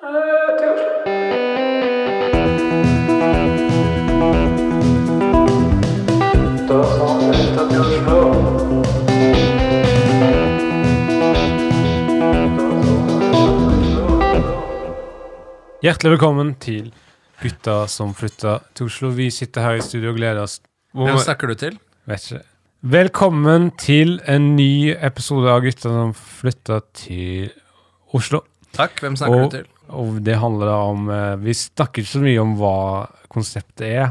Hjertelig velkommen til gutta som flytta til Oslo. Vi sitter her i studio og gleder oss. Hvem snakker du til? Vet ikke. Velkommen til en ny episode av Gutta som flytta til Oslo. Takk, hvem snakker Og- du til? Og det handler da om eh, Vi snakker ikke så mye om hva konseptet er,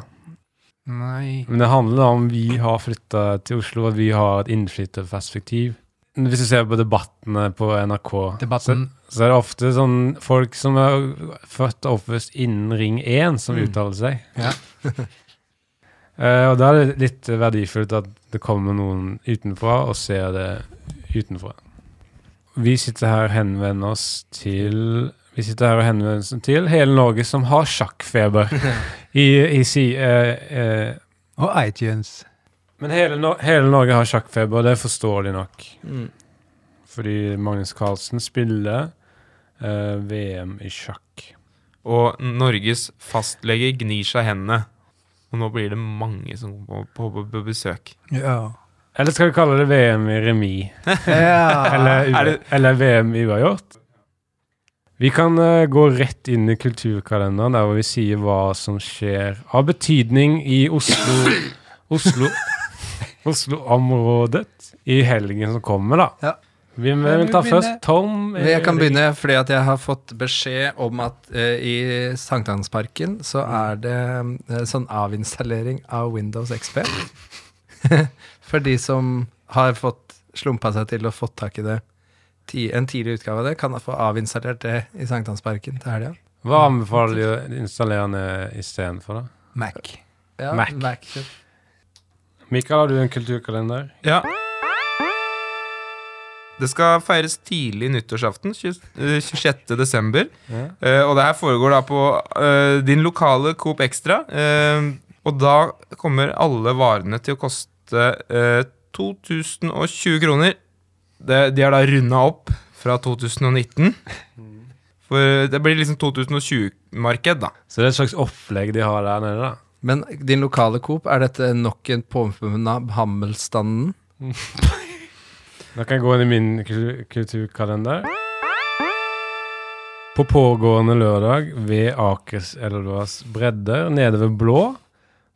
Nei men det handler da om vi har flytta til Oslo, og vi har et innflytterperspektiv. Hvis du ser på debattene på NRK, Debatten. Så, så er det ofte sånn folk som er født og oppvokst innen Ring 1, som Mm. uttaler seg. Ja. uh, og da er det litt verdifullt at det kommer noen utenfra og ser det utenfra. Vi sitter her og henvender oss til Vi sitter her og henvender oss til hele Norge som har sjakkfeber. I, i si, eh, eh, Og iTunes. men hele, no hele Norge har sjakkfeber, og det er forståelig nok. Mm. Fordi Magnus Carlsen spiller eh, VM i sjakk. Og Norges fastlege gnir seg hendene. Og nå blir det mange som kommer på, på, på besøk. Ja. Eller skal vi kalle det VM i remis? ja. Eller, Er eller VM i uavgjort? Vi kan uh, gå rett inn i kulturkalenderen, der hvor vi sier hva som skjer av betydning i Oslo Oslo Oslo-området i helgen som kommer, da. Ja. Vi Hvem vil vil ta først Tom. Jeg kan begynne fordi at jeg har fått beskjed om at uh, i Sankthansparken så er det uh, sånn avinstallering av Windows XP. For de som har fått slumpa seg til og fått tak i det. Ti, en tidlig utgave av det kan få avinstallert det i Sankthansparken til helga. Hva anbefaler du å installere den istedenfor, da? Mac. Ja, Mac. Mac. Mikael, har du en kulturkalender? Ja. Det skal feires tidlig nyttårsaften, 20 eh, 26. desember. Ja. Uh, og det her foregår da på uh, din lokale Coop Extra. Uh, og da kommer alle varene til å koste eh, 2020 kroner. Det, de har da runda opp fra 2019. For det blir liksom 2020-marked, da. Så det er et slags opplegg de har der nede, da. Men din lokale Coop, er dette nok en av Hammelstanden? Da kan jeg gå inn i min kulturkalender. På pågående lørdag ved Akers elvas bredder nede ved Blå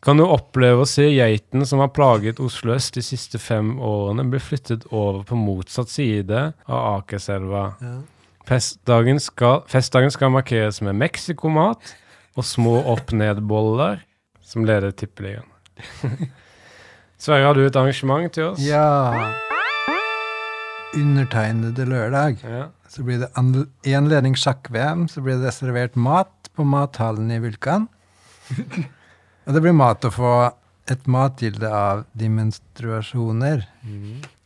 kan du oppleve å se geiten som har plaget Oslo øst de siste fem årene, bli flyttet over på motsatt side av Akerselva. Festdagen skal, festdagen skal markeres med meksikomat og små opp-ned-boller, som leder Tippeligaen. Sverre, har du et arrangement til oss? Ja. Undertegnede lørdag. Ja. Så blir det i anledning sjakk-VM så blir det servert mat på mathallen i Vulkan. Og det blir mat å få et matgilde av demonstrasjoner.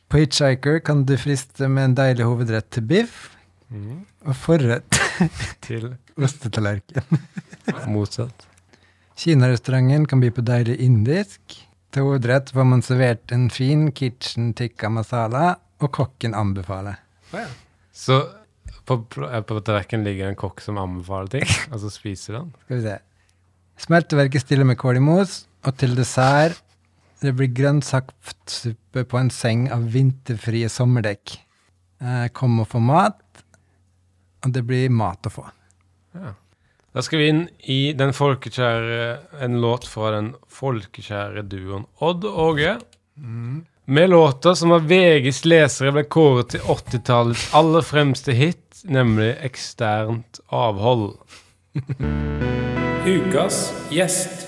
På Hitchhiker kan du friste med en deilig hovedrett til biff, Mm. og forrett Til ostetallerken. motsatt. Kinarestauranten kan by på deilig indisk. Til hovedrett får man servert en fin kitchen tikka masala, og kokken anbefaler. Så på, pl- eh, på tallerkenen ligger en kokk som anbefaler ting, og så spiser den? Skal vi se. Smelteverket stiller med kål i mos, og til dessert det blir grønnsaktsuppe på en seng av vinterfrie sommerdekk. Eh, kom og få mat, og det blir mat å få. Ja. Da skal vi inn i den folkekjære En låt fra den folkekjære duoen Odd og Åge. Med låter som av VGs lesere ble kåret til 80-tallets aller fremste hit, nemlig Eksternt avhold. Ukas gjest.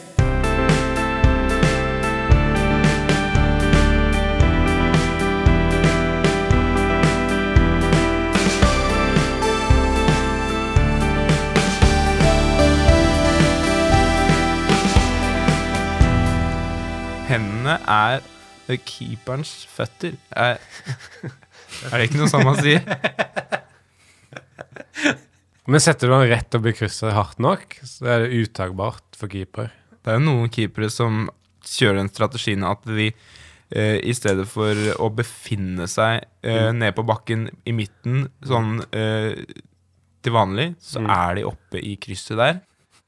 Hendene er keeperens føtter. Er, er det ikke noe sånn man sier? Men setter du han rett og blir krysset hardt nok, så er det utagbart for keeper. Det er jo noen keepere som kjører den strategien at de eh, i stedet for å befinne seg eh, nede på bakken i midten, sånn eh, til vanlig, så Mm. er de oppe i krysset der.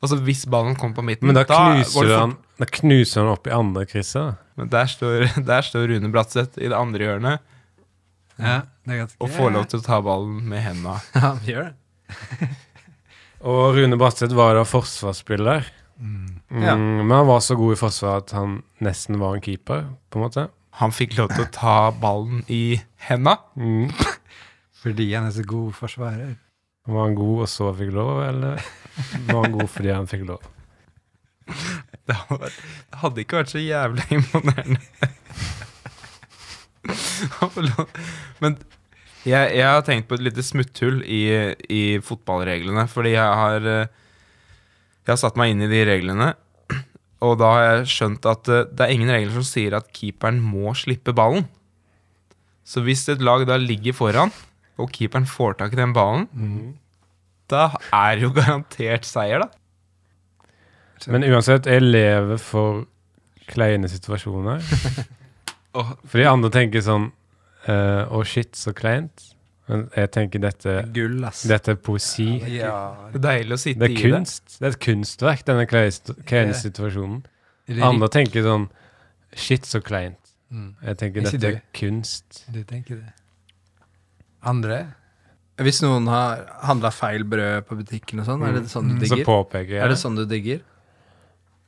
Altså hvis ballen kommer på midten, Men da knuser, da, han, da knuser han opp i andre krysset. Men der står, der står Rune Bratseth i det andre hjørnet Ja, det er og får lov til å ta ballen med henda. Ja, vi gjør det. Og Rune Bratseth var da forsvarsspiller. Mm. Mm, Ja. Men han var så god i forsvar at han nesten var en keeper, på en måte. Han fikk lov til å ta ballen i henda. Mm. Fordi han er så god forsvarer. Var han god og så fikk lov, eller var han god fordi han fikk lov? Det hadde, ikke vært så jævlig imponerende. Men jeg, jeg har tenkt på et lite smutthull i, i fotballreglene, fordi jeg har eh, Jeg har satt meg inn i de reglene, og da har jeg skjønt at eh, det er ingen regler som sier at keeperen må slippe ballen. Så hvis et lag da ligger foran, og keeperen får tak i den ballen, da er det jo garantert seier, da. Men uansett, jeg lever for kleine situasjoner. Fordi andre tenker sånn eh, og shit, så kleint. Men jeg tenker dette, Gull, ass. dette er poesi. Ja. Det er deilig å sitte Det er i det. kunst. Det er et kunstverk, denne kleine kleine situasjonen. Andre tenker sånn Shit, så kleint. Mm. Jeg tenker Ikke dette er kunst. Du tenker det. Andre? Hvis noen har handla feil brød på butikken og sånn, er det sånn du digger? Så påpeker jeg Er det. det sånn du digger?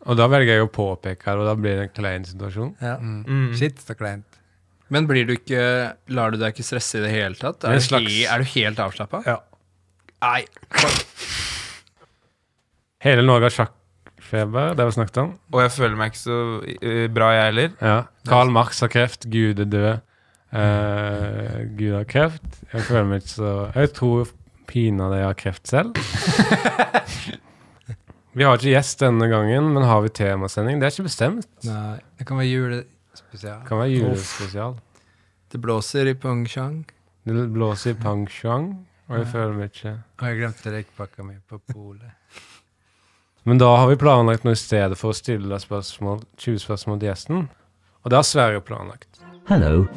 Og da velger jeg å påpeke det, og da blir det en klein situasjon. Ja. Mm. Mm. Shit, så kleint. Men blir du ikke Lar du deg ikke stresse i det hele tatt? Er Er, du, he, er du helt avslappa? Ja. Nei. Hele Norge har sjakkfeber, det har vi snakket om. Og jeg føler meg ikke så eh, bra, jeg heller. Ja. Karl Marx har kreft, Gud er død. Uh, Gud har kreft. Jeg føler meg ikke så Jeg tror pinadø jeg har kreft selv. vi har ikke gjest denne gangen, men har vi temasending? Det er ikke bestemt. Nei. Det kan være julespesial. Det kan være julespesial. Det blåser i Pyeongchang. Det blåser i Pangshuang, og jeg føler meg ikke Og jeg glemte røykpakka mi på polet. Men da har vi planlagt noe i stedet for å stille spørsmål, 20 spørsmål til gjesten. Og det har Sverre planlagt. Hello.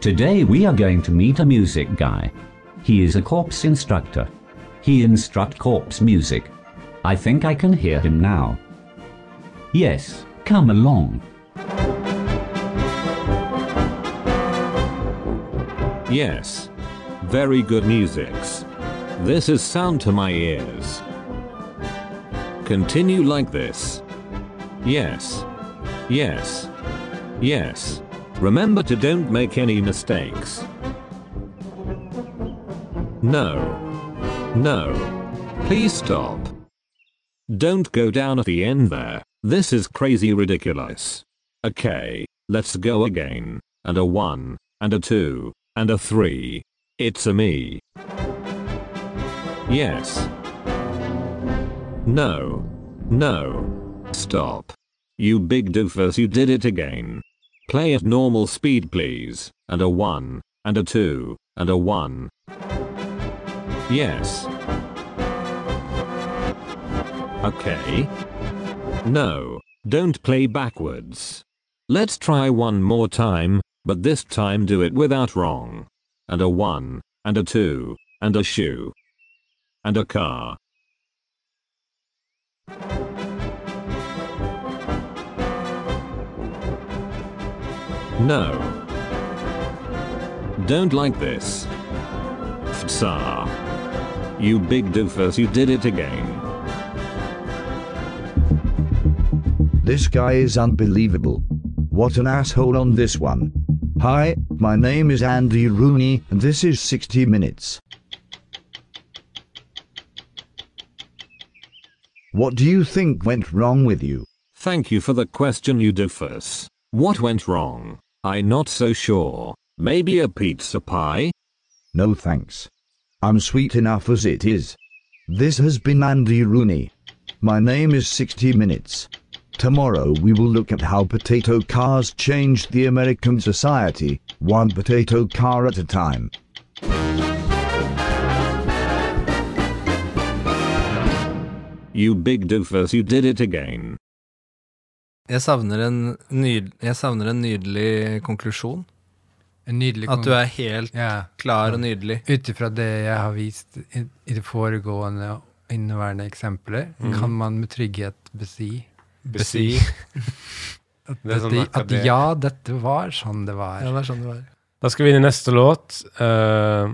Today we are going to meet a music guy. He is a corpse instructor. He instruct corpse music. I think I can hear him now. Yes, come along. Yes. Very good musics. This is sound to my ears. Continue like this. Yes. Yes. Yes. Remember to don't make any mistakes. No. No. Please stop. Don't go down at the end there. This is crazy ridiculous. Okay, let's go again. And a 1, and a 2, and a 3. It's a me. Yes. No. No. Stop. You big doofus, you did it again. Play at normal speed, please. And a 1, and a 2, and a 1. Yes. Okay. No, don't play backwards. Let's try one more time, but this time do it without wrong. And a 1, and a 2, and a shoe. And a car. No. Don't like this. Ftsar. You big doofus, you did it again. This guy is unbelievable. What an asshole on this one. Hi, my name is Andy Rooney, and this is 60 Minutes. What do you think went wrong with you? Thank you for the question, you doofus. What went wrong? I'm not so sure. Maybe a pizza pie? No thanks. I'm sweet enough as it is. This has been Andy Rooney. My name is 60 Minutes. Tomorrow we will look at how potato cars changed the American society, one potato car at a time. You big doofus, you did it again. Jeg savner, en nyd, jeg savner en nydelig konklusjon. En nydelig At du er helt Ja. klar og nydelig. Ut ifra det jeg har vist i, i det foregående og inneværende eksempler, kan man med trygghet besi Besi. at, Det sånn at ja, dette var sånn det var. Ja, det er sånn det var. Da skal vi inn i neste låt. Uh,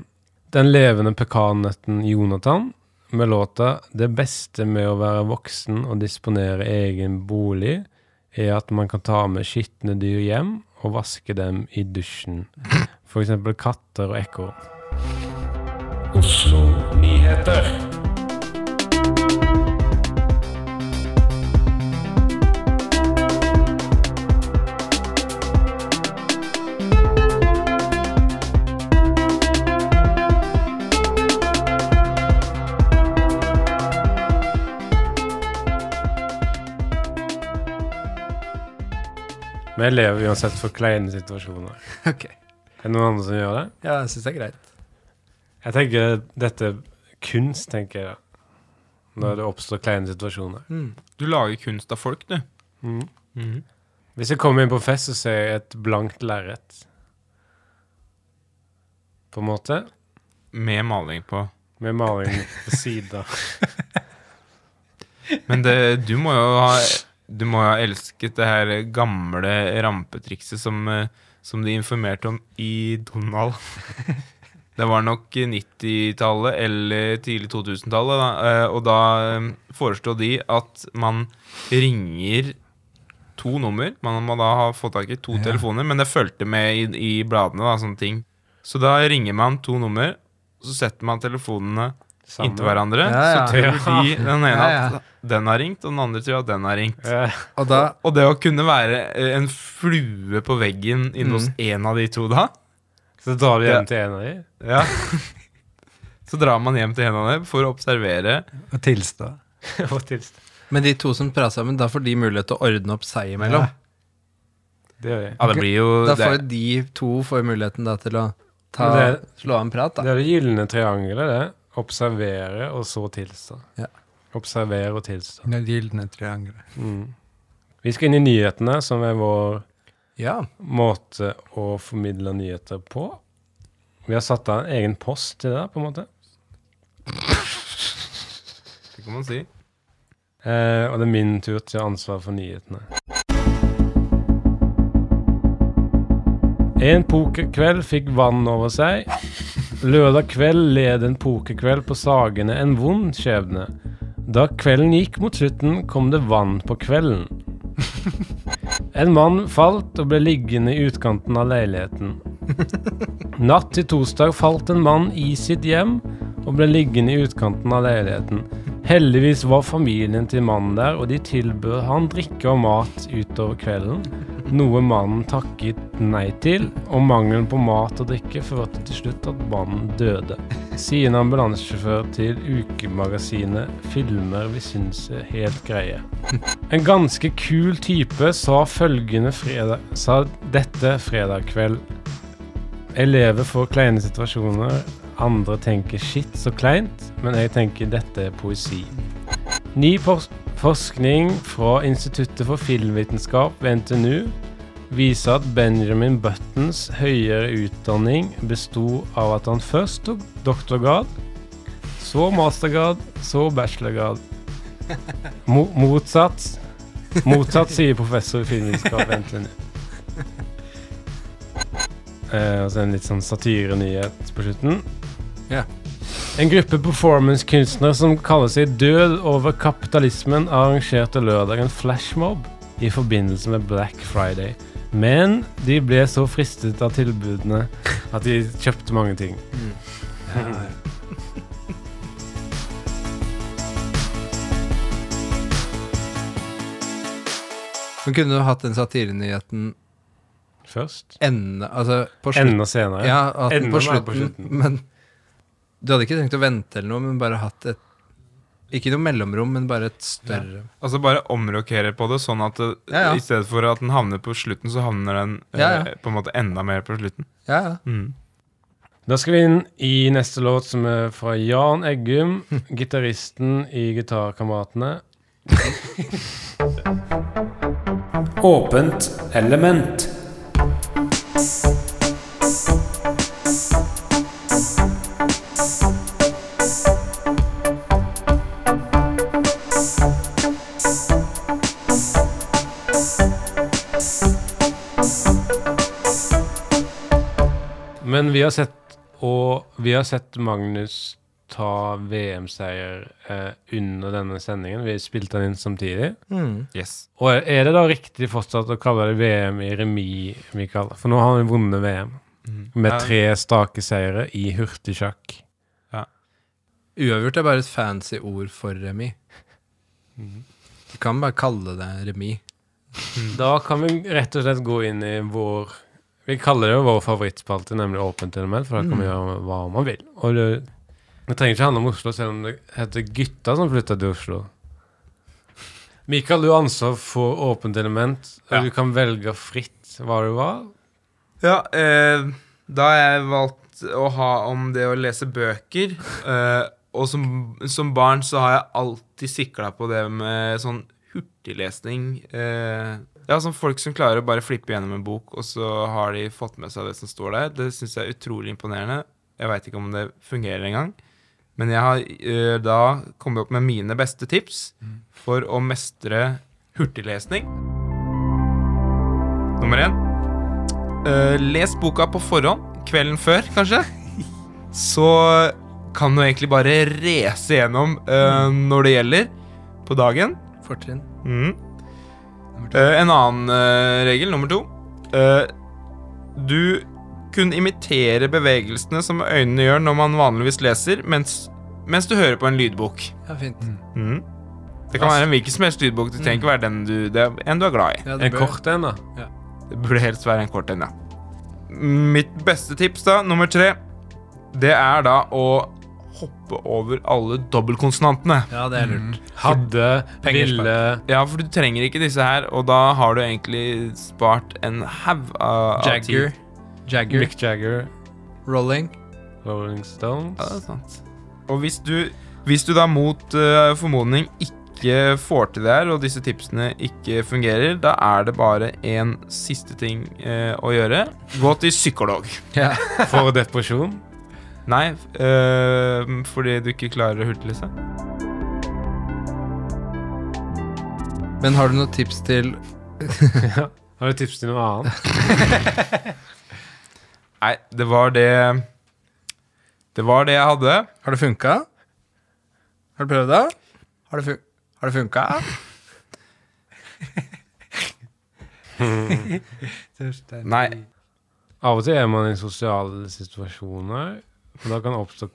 den levende pekannøtten Jonathan med låta 'Det beste med å være voksen og disponere egen bolig' er at man kan ta med skitne dyr hjem og vaske dem i dusjen. F.eks. katter og ekorn. Oslo Nyheter. Vi lever uansett for kleine situasjoner. Ok. Er det noen andre som gjør det? Ja, jeg syns det er greit. Jeg tenker dette kunst, tenker jeg. da. Når det oppstår kleine situasjoner. Mm. Du lager kunst av folk, du. Mm. Mm. Hvis jeg kommer inn på fest, så ser jeg et blankt lerret. På en måte. Med maling på. Med maling på sida. Men det, du må jo ha Du må ha elsket det her gamle rampetrikset som, eh, som de informerte om i Donald. Det var nok 90-tallet eller tidlig 2000-tallet, eh, og da eh, foreslo de at man ringer to nummer. Man må da ha fått tak i to Ja. telefoner, men det fulgte med i, i bladene, da, sånne ting. Så da ringer man to nummer, så setter man telefonene inntil hverandre. Ja, ja. Så tror de den ene Ja, ja. at den har ringt, og den andre tror at den har ringt. Og da Og det å kunne være eh, en flue på veggen inne hos Mm. en av de to da så drar du Ja. hjem til en av de. ja. Så drar man hjem til en av dem for å observere. Og tilstå. Og tilstå. Men de to som prater sammen, da får de mulighet til å ordne opp seg imellom. Ja. Det gjør de. Ja, det blir jo Da det, får de to får muligheten da til å ta, det- slå av en prat, da. Det er det gylne triangelet, det. Observere og så tilstå. Ja. Observere og tilstå. Det gylne triangelet. Mm. Vi skal inn i nyhetene, som er vår Ja. måte å formidle nyheter på. Vi har satt av en egen post til det, på en måte. det kan man si. Eh, og det er min tur til å ha ansvar for nyhetene. En pokerkveld fikk vann over seg. Lørdag kveld led en pokerkveld på Sagene en vond skjebne. Da kvelden gikk mot slutten, kom det vann på kvelden. En mann falt og ble liggende i utkanten av leiligheten. Natt til torsdag falt en mann i sitt hjem og ble liggende i utkanten av leiligheten. Heldigvis var familien til mannen der, og de tilbød han drikke og mat utover kvelden. Noe mannen takket nei til, og mangelen på mat og drikke førte til slutt at mannen døde. Sier en ambulansesjåfør til ukemagasinet 'Filmer vi syns er helt greie'. En ganske kul type sa fredag Sa dette fredag kveld. Jeg lever for kleine situasjoner. Andre tenker 'shit, så kleint', men jeg tenker dette er poesi. Ny pos- forskning fra Instituttet for filmvitenskap ved NTNU viser at Benjamin Buttons høyere utdanning besto av at han først tok doktorgrad, så mastergrad, så bachelorgrad. Mo motsatt Motsatt, sier professor i filmvitenskap ved NTNU. Eh, og så en litt sånn satirenyhet på slutten. Ja. En gruppe performancekunstnere som kaller seg Død over kapitalismen, arrangerte lørdag en flashmob i forbindelse med Black Friday. Men de ble så fristet av tilbudene at de kjøpte mange ting. Men kunne du hatt den satirenyheten Først. ende Altså på slutten? Enda senere. Ja, Enda på slutten, på slutten. Men du hadde ikke trengt å vente eller noe, men bare hatt et Ikke noe mellomrom, men bare et større Altså bare omrokere på det, sånn at det, Ja, ja. i stedet for at den havner på slutten, så havner den eh, Ja, ja. på en måte enda mer på slutten. Ja, ja. Mm. Da skal vi inn i neste låt, som er fra Jan Eggum, gitaristen i Gitarkameratene. Åpent element. Men vi har sett Og vi har sett Magnus ta VM-seier eh, under denne sendingen. Vi spilte den inn samtidig. Mm. Yes. Og er- er det da riktig fortsatt å kalle det VM i remis, Mikael? For nå har han vunnet VM med tre stake seire i hurtigsjakk. Uavgjort er bare et fancy ord for remis. Du kan bare kalle det remis. Da kan vi rett og slett gå inn i vår Vi kaller det jo vår favorittspalte, nemlig Åpent element, for da kan vi gjøre hva man vil. Og det, det trenger ikke handle om Oslo, selv om det heter Gutta som flytta til Oslo. Mikael, du har ansvar for Åpent element, og Ja. du kan velge fritt hva du var. Ja, eh, da har jeg valgt å ha om det å lese bøker. Eh, og som, som barn så har jeg alltid sikla på det med sånn hurtiglesning. Eh, ja, sånn folk som klarer å bare flippe gjennom en bok, og så har de fått med seg det som står der. Det syns jeg er utrolig imponerende. Jeg veit ikke om det fungerer engang. Men jeg har uh, da kommet opp med mine beste tips for å mestre hurtiglesning. Nummer én. uh, les boka på forhånd, kvelden før, kanskje. Så kan du egentlig bare race gjennom uh, når det gjelder, på dagen. Fortrinn. Mhm. Eh, en annen uh, regel, nummer to. Uh, du kun imitere bevegelsene som øynene gjør når man vanligvis leser, mens, mens du hører på en lydbok. Ja, fint. Mhm. Det kan være en hvilken som helst lydbok. Det trenger ikke være den du, det er en du er glad i. Ja, det En kort en, da. Det burde helst være en kort en, ja. Mitt beste tips, da, nummer tre, det er da å hoppe over alle dobbeltkonsonantene. Ja, det er lurt. Hadde, Penger ville Ja, for du trenger ikke disse her, og da har du egentlig spart en haug av, Jagger. Jagger. Mick Jagger, Rolling. Rolling Stones. Ja, det er sant. Og hvis du, hvis du da mot uh, formodning ikke får til det her, og disse tipsene ikke fungerer, da er det bare en siste ting eh, å gjøre. Gå til psykolog. Ja. For depresjon. Nei, øh, fordi du ikke klarer å hurtiglese. Men har du noen tips til Har du tips til noe annet? Nei, det var det Det var det jeg hadde. Har det funka? Har du prøvd det? Har det, fun har det funka? Nei. Av og til er man i sosiale situasjoner, og da kan det oppstå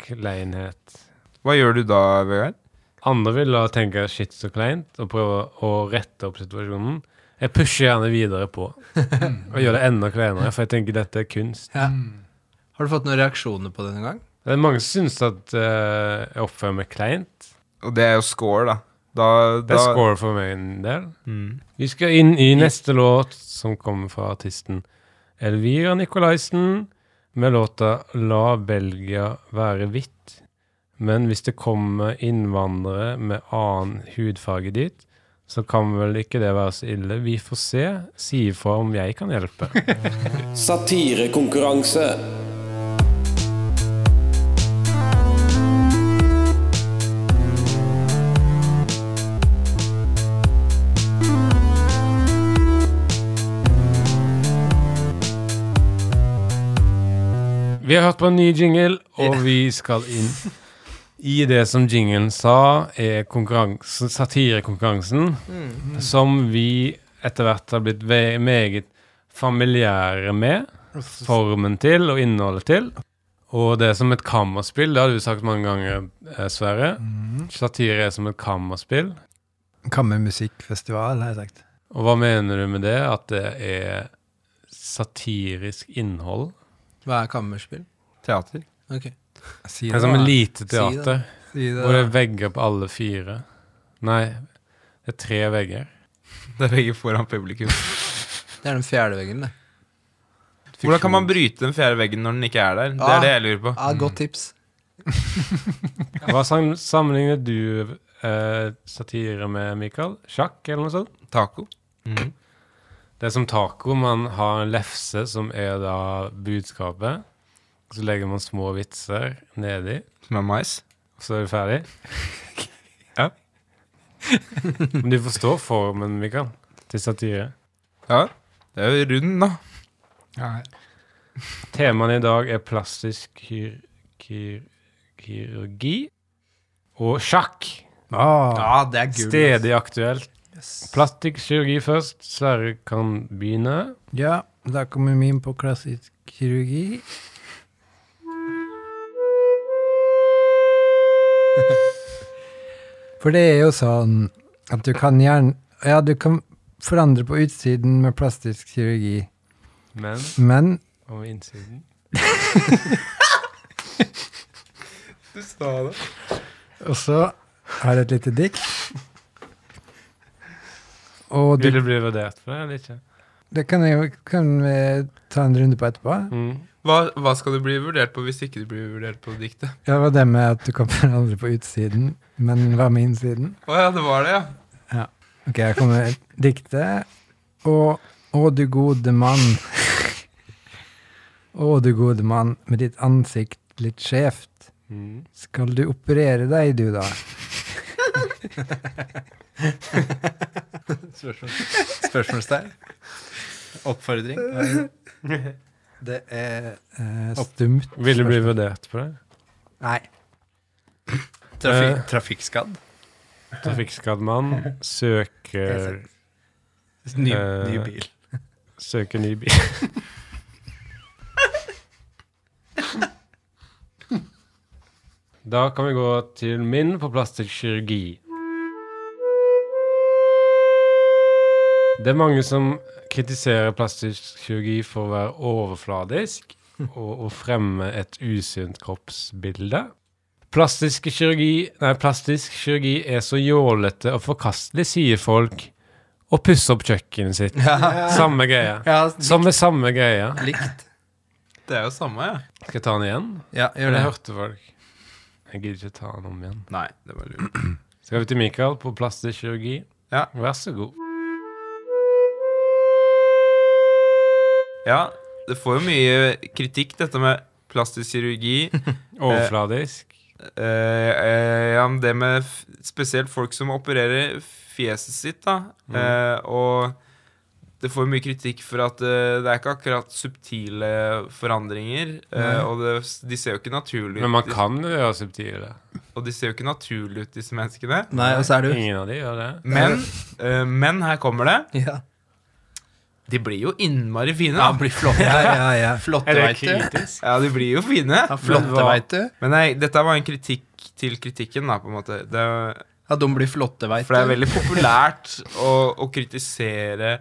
kleinhet. Hva gjør du da, Vegard? Andre vil da tenke shit så kleint, og prøve å rette opp situasjonen. Jeg pusher gjerne videre på, og gjør det enda kleinere, for jeg tenker dette er kunst. Ja. Har du fått noen reaksjoner på det noen gang? Det er mange som syns at uh, jeg oppfører meg kleint. Og det er jo score, da. Da, Det er score for meg en del. Mm. Vi skal inn i neste låt, som kommer fra artisten Elvira Nicolaisen, med låta 'La Belgia være hvitt'. Men hvis det kommer innvandrere med annen hudfarge dit, så kan vel ikke det være så ille. Vi får se. Si ifra om jeg kan hjelpe. Satirekonkurranse. Vi har hørt på en ny jingle, og vi skal inn i det som jinglen sa, er konkurranse- satirekonkurransen, som vi etter hvert har blitt meget familiære med. Formen til og innholdet til. Og det er som et kammerspill, det har du sagt mange ganger, eh, Sverre. Satire er som et kammerspill. Kammermusikkfestival, har jeg sagt. Og hva mener du med det? At det er satirisk innhold? Hva er kammerspill? Teater. Ok. Si Det er som et lite teater. Si det. Hvor det er vegger på alle fire. Nei, det er tre vegger. Det er vegger foran publikum. Det er den fjerde veggen, det. Hvordan kan man bryte den fjerde veggen når den ikke er der? Det Ah. er det jeg lurer på. Ja, godt tips. Hva sammenligner du eh, satire med, Mikael? Sjakk, eller noe sånt? Taco. Mhm. Det er som taco. Man har en lefse, som er da budskapet. Så legger man små vitser nedi, Som er mais. og så er du ferdig. Ja. Men du forstår formen, Mikael, til satire? Ja, det er jo rund, da. Ja. Temaene i dag er plastisk kyr, kyr, kirurgi og sjakk. Ah, Ja, det er gul. Stedig aktuelt. Plastisk kirurgi først. Sverre kan begynne. ja, da kommer vi inn på klassisk kirurgi. For det er jo sånn at du kan gjerne Ja, du kan forandre på utsiden med plastisk kirurgi, Men men Og innsiden Du sa det. Og så har jeg et lite dikt. Og Vil du, bli vurdert for det eller ikke? det kan, jeg, kan vi ta en runde på etterpå. Mm. Hva, hva skal du bli vurdert på hvis ikke du blir vurdert på diktet? Ja, det var det med at du kan andre på utsiden, men hva med innsiden? Å ja, det var det, ja. Ok, her kommer diktet. Og å du gode mann. Å du gode mann, med ditt ansikt litt skjevt. Mm. Skal du operere deg, du da? Spørsmål. Spørsmålstegn. Oppfordring. Det er eh, stumt. Vil det bli vurdert på det? Nei. Trafi Eh. trafikkskadd. Trafikkskadd mann søker Ny, Eh. ny bil. Søker ny bil. Da kan vi gå til min på plastisk Det er mange som kritiserer plastisk kirurgi for å være overfladisk og å fremme et usynt kroppsbilde. Plastisk kirurgi, nei, plastisk kirurgi er så jålete og forkastelig, sier folk, og pusser opp kjøkkenet sitt. Samme greie. Ja, Som med samme greie. likt. Det er jo samme, ja. Skal jeg ta den igjen? Ja, gjør det. Jeg hørte folk? Jeg gidder ikke ta den om igjen. Nei, det var lurt. Skal vi til Mikael på plastisk kirurgi? Ja. Vær så god. Ja, det får jo mye kritikk, dette med plastisk kirurgi. Overfladisk. Eh, eh, ja, men det med f spesielt folk som opererer fjeset sitt, da. Eh, og det får mye kritikk for at eh, det er ikke akkurat subtile forandringer. eh, og det, de ser jo ikke naturlige ut. Men man kan jo gjøre subtile. Og de ser jo ikke naturlige ut, disse menneskene. Nei, og så er det jo Ingen av de gjør det. Men, eh, men her kommer det. Ja. De blir jo innmari fine. ja, Da. blir flotte. Ja, ja, ja. Flotte, Er det kritisk? Ja, de blir jo fine. Ja, flotte, men, veit du. Men nei, dette var en kritikk til kritikken, da, på en måte. Det, Ja, de blir flotte, veit for det er veldig populært å, å kritisere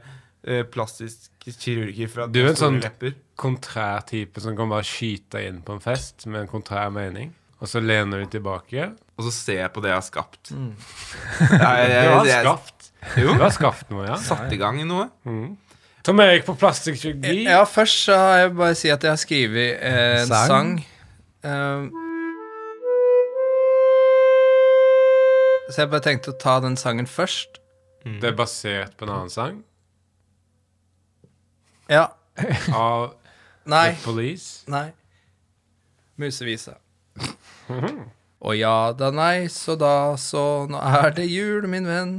plastisk kirurgi for at Du er en sånn- lepper. Kontrær type som kan bare skyte inn på en fest med en kontrær mening. Og så lener du tilbake. Og så ser jeg på det jeg har skapt. Mm. Nei, jeg, jeg, Du har skapt. Jo, Du har skapt noe, ja. satt i gang i noe. Mm. Tom Erik på plastikkirurgi. Ja, først så har jeg bare si at jeg har skrevet eh, en sang. Sang? Uh, så jeg bare tenkte å ta den sangen først. Det er basert på en annen sang Ja. av Nei. The Police. Nei. Musevisa. Og ja da, nei, så da, så nå er det jul, min venn.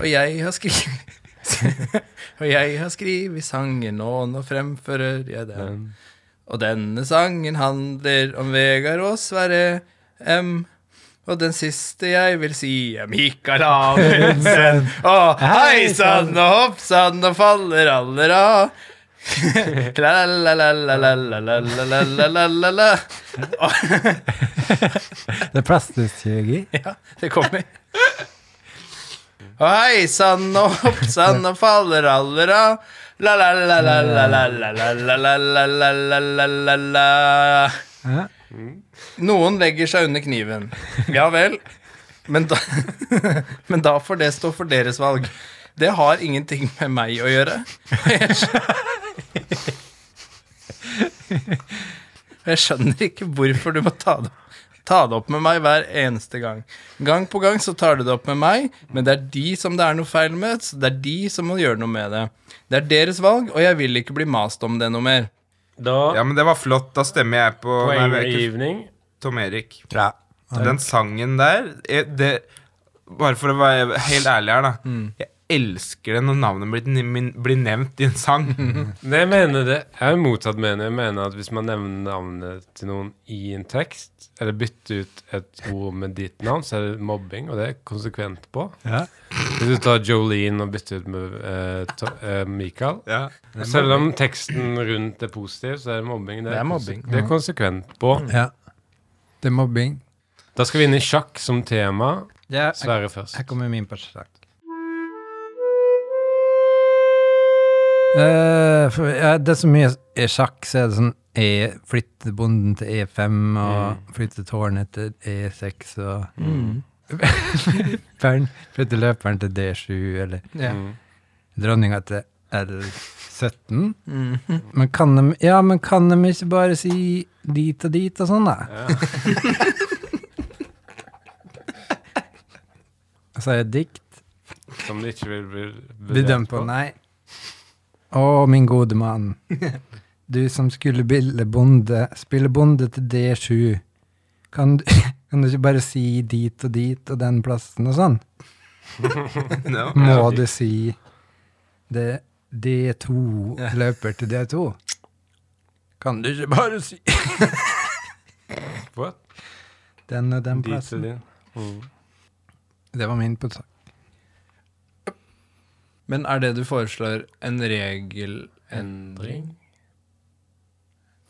Og jeg har skrevet Og jeg har skrevet sangen, og nå fremfører jeg den. Og denne sangen handler om Vegard og Sverre M. Og den siste jeg vil si er Mikael Amundsen. Og hei sann og hopp sann og faller aller av. La-la-la-la-la-la-la-la-la-la. Det er plastisk kirurgi. Ja, det kommer. Hei sann og hopp sann og faller allera. La-la-la-la-la-la-la-la-la-la-la-la. Noen legger seg under kniven. Ja vel. Men da, men da får det stå for deres valg. Det har ingenting med meg å gjøre. Jeg skjønner, ikke hvorfor du må ta det, ta det opp med meg hver eneste gang. Gang på gang så tar du det opp med meg, men det er de som det er noe feil med, så det er de som må gjøre noe med det. Det er deres valg, og jeg vil ikke bli mast om det noe mer. Da Ja, men det var flott. Da stemmer jeg på poenggivning. Tom Erik. Ja. Den sangen der er, det, Bare for å være helt ærlig her, da. Mm. Jeg elsker det når navnet blir, blir nevnt i en sang. Det jeg mener det er motsatt mener Jeg mener at hvis man nevner navnet til noen i en tekst, eller bytter ut et ord med ditt navn, så er det mobbing, og det er konsekvent på. Ja. Hvis du tar Jolene og bytter ut med eh, to, eh, Michael Ja. Selv om teksten rundt er positiv, så er det mobbing. Det er konse- mobbing. Det er konsekvent på. ja. Det er mobbing. Da skal vi inn i sjakk som tema. Ja, Sverre først. her kommer min på sjakk. Eh, for, ja, det er så mye er sjakk, så er det sånn E, flytte bonden til E5, og flytte tårnet til E6, og Mm. flytte løperen til D7, eller Ja. Mm. dronninga til L17. Mm. Men kan de, ja, men kan de ikke bare si dit og dit og sånn, da? Ja. Og så er det dikt. Som de ikke vil bli bedømt på? Nei. Å, min gode mann. Du som skulle bonde, spille bonde til D7. Kan du, kan du ikke bare si dit og dit og den plassen og sånn? no, Må du si det D2 løper til D2? Kan du ikke bare si What? den og den plassen? Mm. Det var min på sak. Men er det du foreslår en regelendring?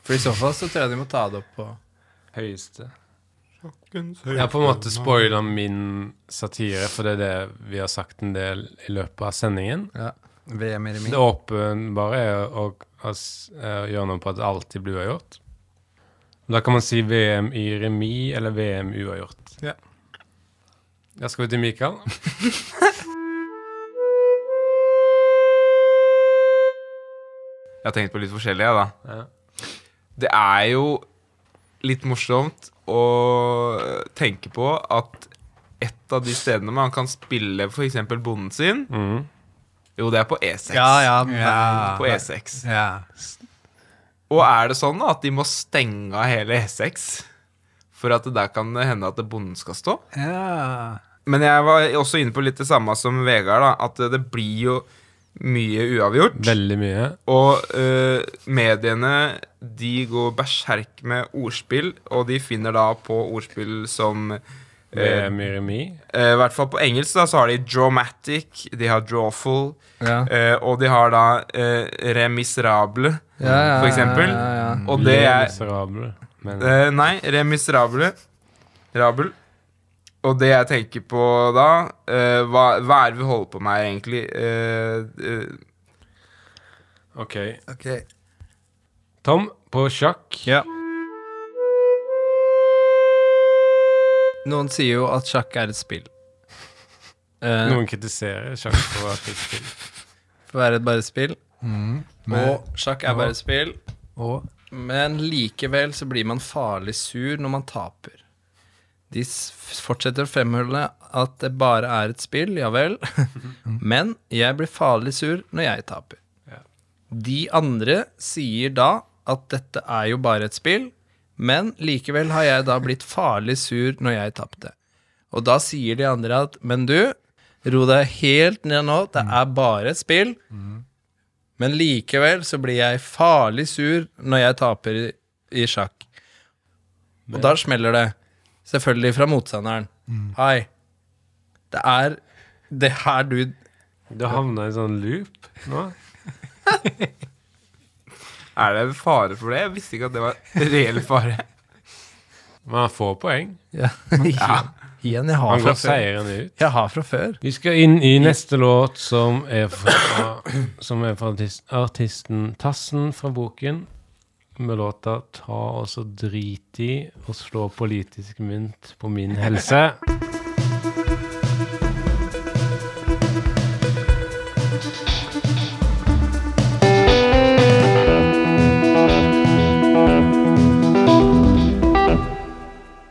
For i så fall så tror jeg de må ta det opp på Høyeste. Jeg har på en måte spoila min satire, for det er det vi har sagt en del i løpet av sendingen. VM i Det åpenbare er å, å, s- eh, gjøre noe på at det alltid blir uavgjort. Da kan man si VM i remis eller VM uavgjort. Ja. Da skal vi til Mikael. Jeg har tenkt på litt forskjellig, jeg, da. Ja. Det er jo litt morsomt å tenke på at et av de stedene man kan spille f.eks. bonden sin, mm. jo, det er på E6. Ja. På E6. Ja. Og er det sånn at de må stenge av hele E6 for at det der kan hende at bonden skal stå? ja. Men jeg var også inne på litt det samme som Vegard, da, at det blir jo mye uavgjort. Veldig mye. Og uh, mediene de går berserk med ordspill, og de finner da på ordspill som øh, VM i remis. øh, I hvert fall på engelsk da, så har de dramatic, de har drawful, Ja. øh, og de har da øh, remisrable, Ja, ja, for eksempel. ja, ja, ja. Og det er Miserable. Eh, nei, remisrable. Rabel. Og det jeg tenker på da uh, hva, hva er det vi holder på med her, egentlig? Uh, uh. OK. Ok. Tom, på sjakk. Ja. Noen sier jo at sjakk er et spill. Eh, Noen kritiserer sjakk for å være et spill. For å være et bare spill. Mm. Og sjakk er bare et spill. og Men likevel så blir man farlig sur når man taper. De fortsetter å fremholde at det bare er et spill, ja vel. Men jeg blir farlig sur når jeg taper. De andre sier da at dette er jo bare et spill, men likevel har jeg da blitt farlig sur når jeg tapte. Og da sier de andre at men du, ro deg helt ned nå, det er bare et spill. Men likevel så blir jeg farlig sur når jeg taper i, sjakk. Og da smeller det. Selvfølgelig fra motstanderen. Hei. Det er det her du Du havna i en sånn loop nå. er det en fare for det? Jeg visste ikke at det var reell fare. Men han får poeng. ja. Igjen, jeg har Han fra går før. seirende ut. Jeg har fra før. Vi skal inn i neste låt, som er fra, som er fra artist, artisten Tassen fra boken. Med låta 'Ta og så drit i og slå politisk mynt på min helse'.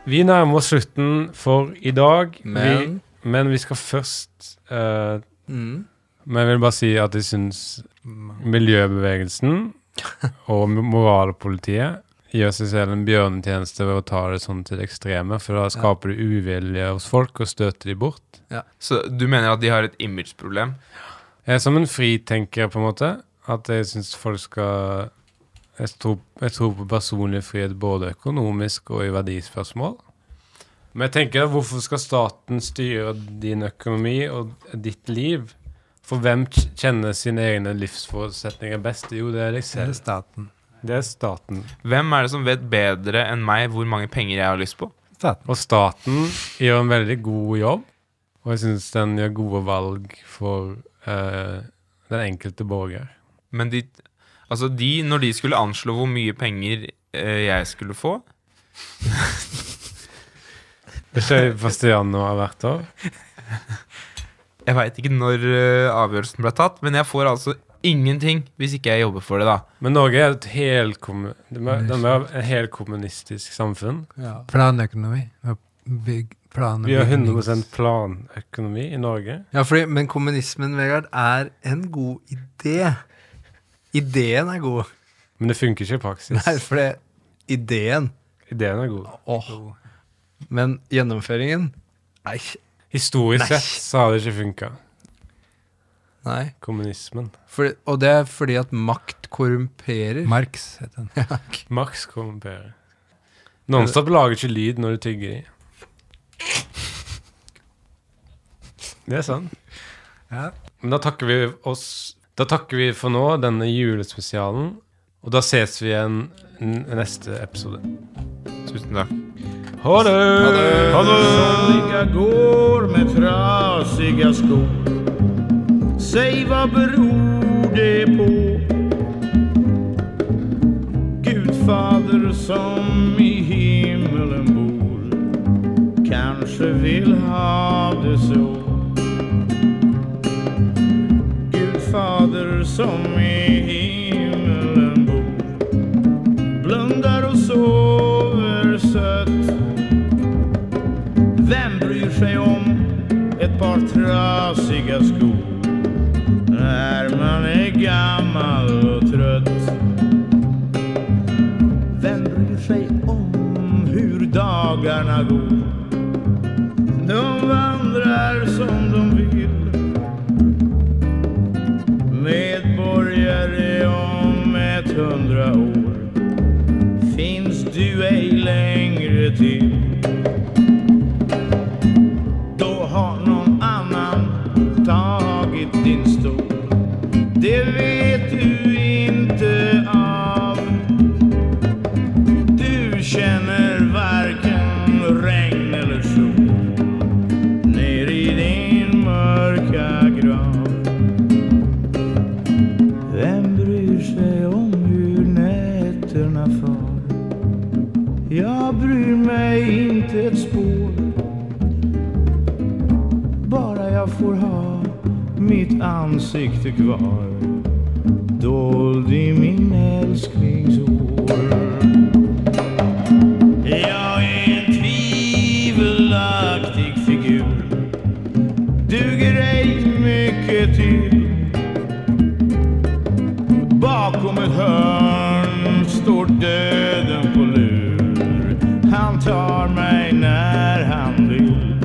Vi nærmer oss slutten for i dag. Men vi, men vi skal først uh, mm, Men jeg vil bare si at jeg syns miljøbevegelsen og moralpolitiet gjør seg selv en bjørnetjeneste ved å ta det sånn til det ekstreme, for da skaper du uvilje hos folk og støter de bort. Så du mener at de har et imageproblem? Jeg er som en fritenker, på en måte. At jeg syns folk skal jeg tror, jeg tror på personlig frihet både økonomisk og i verdispørsmål. Men jeg tenker, hvorfor skal staten styre din økonomi og ditt liv? For hvem kjenner sine egne livsforutsetninger best? Jo, det er deg Det er staten. Det er staten. Hvem er det som vet bedre enn meg hvor mange penger jeg har lyst på? Staten. Og staten gjør en veldig god jobb, og jeg syns den gjør gode valg for uh, den enkelte borger. Men de, altså de, når de skulle anslå hvor mye penger uh, jeg skulle få Det skjer 1. januar hvert år. Jeg veit ikke når eh, avgjørelsen ble tatt, men jeg får altså ingenting hvis ikke jeg jobber for det, da. Men Norge er et helkommu- de er, de er et helkommunistisk samfunn. Planøkonomi. Bygg, plan Vi har bygnings- 100 planøkonomi i Norge. Ja, fordi, men kommunismen, Vegard, er en god idé. Ideen er god. Men det funker ikke i praksis. Nei, for det ideen Ideen er god. Åh. Men gjennomføringen Nei. Historisk Nei. sett så har det ikke funka. Nei. Kommunismen. Fordi, og det er fordi at makt korrumperer. Marx heter den. Max korrumperer. Nonstop lager ikke lyd når du tygger i. Det er sant. Ja. Men da takker vi oss Da takker vi for nå, denne julespesialen. Og da ses vi igjen neste episode. Tusen takk. Ha det! Somliga går med trasiga skor Säg vad beror det på? Gudfader som i himmelen bor Kanske vill ha det så Gudfader som i sig om ett par trasiga skor när man är gammal och trött? Vem bryr sig om hur dagarna går? De vandrar som de vill Medborgare om ett hundra år finns du ej längre till kvar dold i min älsklingshår. Jag är en tvivelaktig figur duger ej mycket till. Bakom ett hörn står döden på lur. Han tar mig när han vill.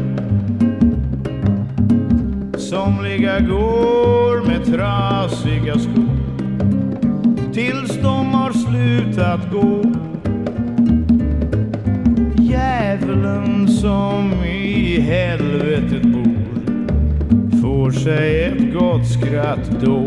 Somliga går trasiga skor tills de har slutat gå. Djävulen som i helvetet bor får sig ett gott skratt då.